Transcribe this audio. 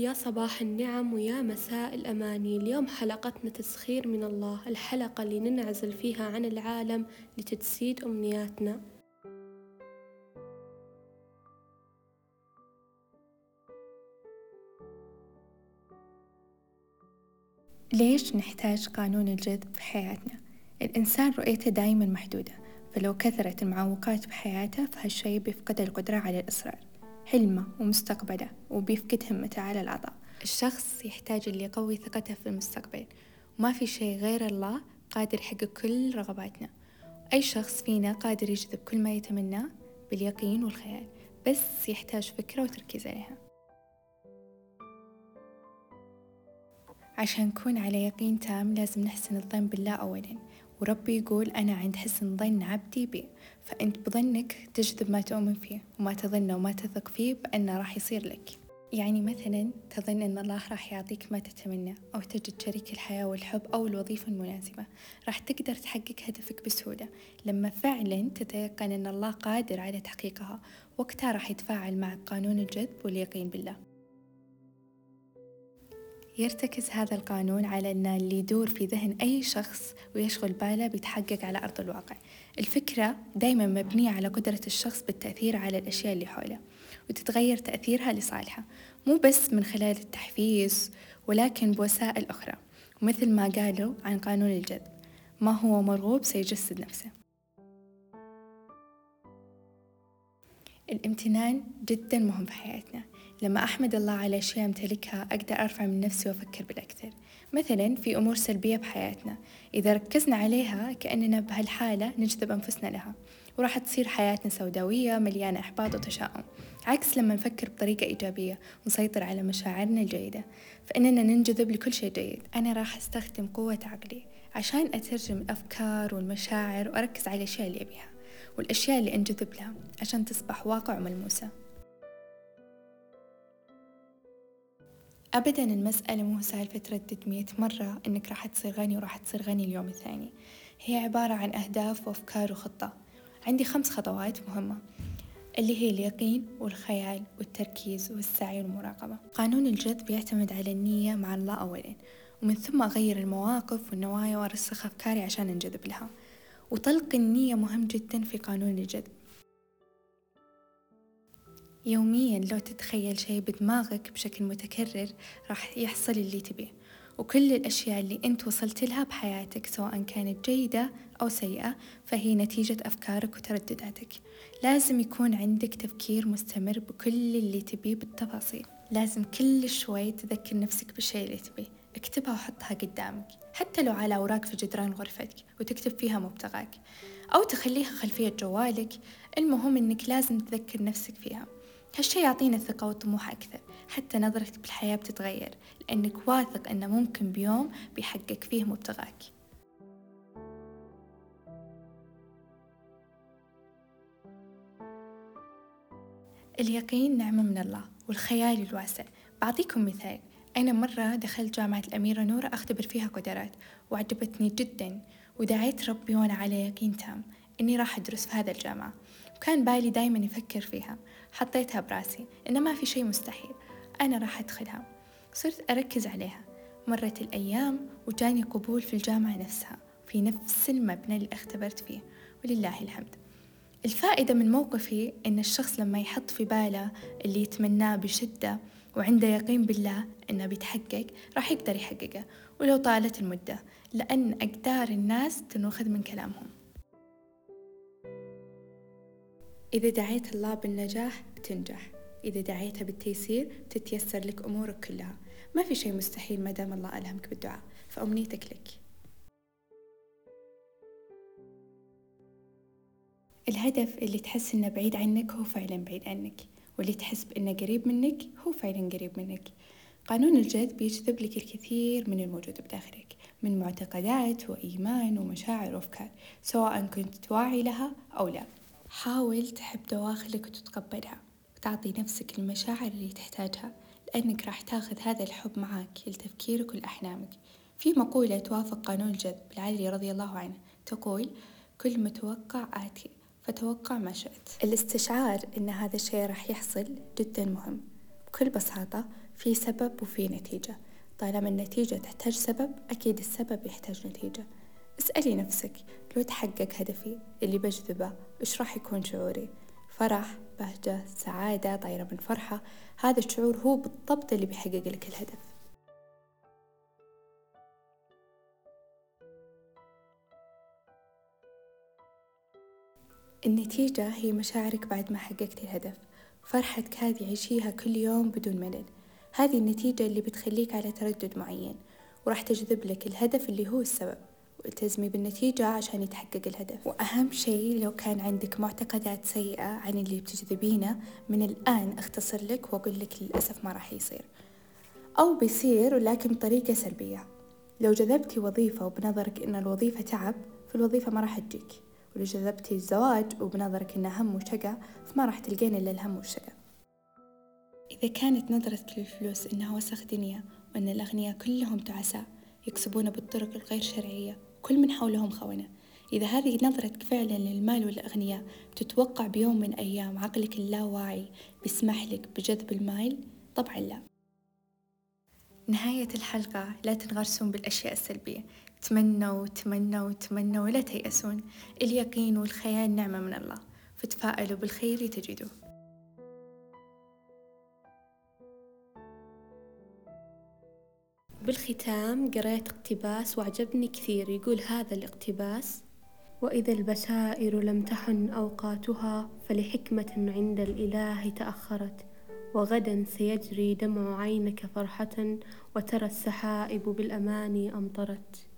يا صباح النعم ويا مساء الأماني. اليوم حلقتنا تسخير من الله الحلقة اللي ننعزل فيها عن العالم لتجسيد أمنياتنا. ليش نحتاج قانون الجذب في حياتنا؟ الإنسان رؤيته دايما محدودة فلو كثرت المعوقات بحياته فهالشي بيفقد القدرة على الإصرار. حلمه ومستقبله وبيفقد همته على العطاء الشخص يحتاج اللي يقوي ثقته في المستقبل. وما في شيء غير الله قادر يحقق كل رغباتنا. أي شخص فينا قادر يجذب كل ما يتمناه باليقين والخيال بس يحتاج فكرة وتركيز عليها. عشان نكون على يقين تام لازم نحسن الظن بالله أولا. وربي يقول أنا عند حسن ظن عبدي بي. فأنت بظنك تجذب ما تؤمن فيه وما تظن وما تثق فيه بأنه راح يصير لك. يعني مثلا تظن أن الله راح يعطيك ما تتمنى أو تجد شريك الحياة والحب أو الوظيفة المناسبة. راح تقدر تحقق هدفك بسهولة. لما فعلا تتيقن أن الله قادر على تحقيقها وقتها راح يتفاعل مع قانون الجذب واليقين بالله. يرتكز هذا القانون على أن اللي يدور في ذهن أي شخص ويشغل باله بيتحقق على أرض الواقع. الفكرة دايما مبنية على قدرة الشخص بالتأثير على الأشياء اللي حوله وتتغير تأثيرها لصالحه. مو بس من خلال التحفيز ولكن بوسائل أخرى ومثل ما قالوا عن قانون الجذب. ما هو مرغوب سيجسد نفسه. الامتنان جدا مهم في حياتنا. لما أحمد الله على أشياء أمتلكها أقدر أرفع من نفسي وأفكر بالأكثر. مثلا في أمور سلبية بحياتنا إذا ركزنا عليها كأننا بهالحالة نجذب أنفسنا لها وراح تصير حياتنا سوداوية مليانة إحباط وتشاؤم. عكس لما نفكر بطريقة إيجابية ونسيطر على مشاعرنا الجيدة. فإننا ننجذب لكل شيء جيد. أنا راح أستخدم قوة عقلي عشان أترجم الأفكار والمشاعر وأركز على الأشياء اللي أبيها والأشياء اللي أنجذب لها عشان تصبح واقع وملموسة. أبدا المسألة مو سالفة تردد مية مرة إنك راح تصير غني وراح تصير غني اليوم الثاني. هي عبارة عن أهداف وأفكار وخطة. عندي خمس خطوات مهمة اللي هي اليقين والخيال والتركيز والسعي والمراقبة. قانون الجذب يعتمد على النية مع الله أولا ومن ثم أغير المواقف والنوايا وأرسخ أفكاري عشان أنجذب لها. وطلق النية مهم جدا في قانون الجذب. يوميا لو تتخيل شيء بدماغك بشكل متكرر راح يحصل اللي تبيه وكل الأشياء اللي أنت وصلت لها بحياتك سواء كانت جيدة أو سيئة فهي نتيجة أفكارك وتردداتك. لازم يكون عندك تفكير مستمر بكل اللي تبيه بالتفاصيل. لازم كل شوي تذكر نفسك بالشيء اللي تبيه. اكتبها وحطها قدامك حتى لو على أوراق في جدران غرفتك وتكتب فيها مبتغاك أو تخليها خلفية جوالك. المهم أنك لازم تذكر نفسك فيها. هالشي يعطينا الثقة والطموح أكثر حتى نظرتك بالحياة بتتغير لأنك واثق أنه ممكن بيوم بيحقق فيه مبتغاك. اليقين نعمة من الله والخيال الواسع. بعطيكم مثال أنا مرة دخلت جامعة الأميرة نورة أختبر فيها قدرات وعجبتني جدا ودعيت ربي وأنا على يقين تام إني راح أدرس في هذا الجامعة. وكان بالي دايما يفكر فيها. حطيتها براسي إن ما في شي مستحيل. أنا راح أدخلها. صرت أركز عليها. مرت الأيام وجاني قبول في الجامعة نفسها في نفس المبنى اللي اختبرت فيه. ولله الحمد. الفائدة من موقفي إن الشخص لما يحط في باله اللي يتمناه بشدة وعنده يقين بالله إنه بيتحقق راح يقدر يحققه ولو طالت المدة لأن أقدار الناس تنوخذ من كلامهم. إذا دعيت الله بالنجاح بتنجح. إذا دعيته بالتيسير تتيسر لك أمورك كلها. ما في شيء مستحيل ما دام الله ألهمك بالدعاء. فأمنيتك لك. الهدف اللي تحس إنه بعيد عنك هو فعلا بعيد عنك. واللي تحس بإنه قريب منك هو فعلا قريب منك. قانون الجذب يجذب لك الكثير من الموجود بداخلك من معتقدات وإيمان ومشاعر وأفكار سواء كنت تواعي لها أو لا. حاول تحب دواخلك وتتقبلها وتعطي نفسك المشاعر اللي تحتاجها لأنك راح تاخذ هذا الحب معك لتفكيرك ولأحلامك. في مقولة توافق قانون الجذب لعلي رضي الله عنه تقول كل متوقع آتي فتوقع ما شئت. الاستشعار أن هذا الشيء راح يحصل جدا مهم. بكل بساطة في سبب وفي نتيجة. طالما النتيجة تحتاج سبب أكيد السبب يحتاج نتيجة. اسألي نفسك لو تحقق هدفي اللي بجذبه إيش راح يكون شعوري؟ فرح بهجة سعادة طايرة من فرحة. هذا الشعور هو بالضبط اللي بيحقق لك الهدف. النتيجة هي مشاعرك بعد ما حققتي الهدف. فرحتك هذه عيشيها كل يوم بدون ملل. هذه النتيجة اللي بتخليك على تردد معين وراح تجذب لك الهدف اللي هو السبب. والتزمي بالنتيجة عشان يتحقق الهدف. وأهم شيء لو كان عندك معتقدات سيئة عن اللي بتجذبينه من الآن أختصر لك وأقول لك للأسف ما راح يصير. أو بيصير ولكن بطريقة سلبية. لو جذبتي وظيفة وبنظرك إن الوظيفة تعب فالوظيفة ما راح تجيك. ولو جذبتي الزواج وبنظرك إنه هم وشقة فما راح تلقين إلا الهم والشقة إذا كانت نظرتك للفلوس إنها وسخ دنيا وأن الأغنياء كلهم تعساء يكسبون بالطرق الغير شرعية كل من حولهم خونة. إذا هذه نظرتك فعلا للمال والأغنياء تتوقع بيوم من أيام عقلك اللاواعي بيسمح لك بجذب المال؟ طبعا لا. نهاية الحلقة لا تنغرسون بالأشياء السلبية. تمنوا تمنوا تمنوا ولا تيأسون. اليقين والخيال نعمة من الله. فتفائلوا بالخير تجدوه. بالختام قريت اقتباس وعجبني كثير يقول هذا الاقتباس وإذا البشائر لم تحن أوقاتها فلحكمة عند الإله تأخرت وغدا سيجري دمع عينك فرحة وترى السحائب بالأماني أمطرت.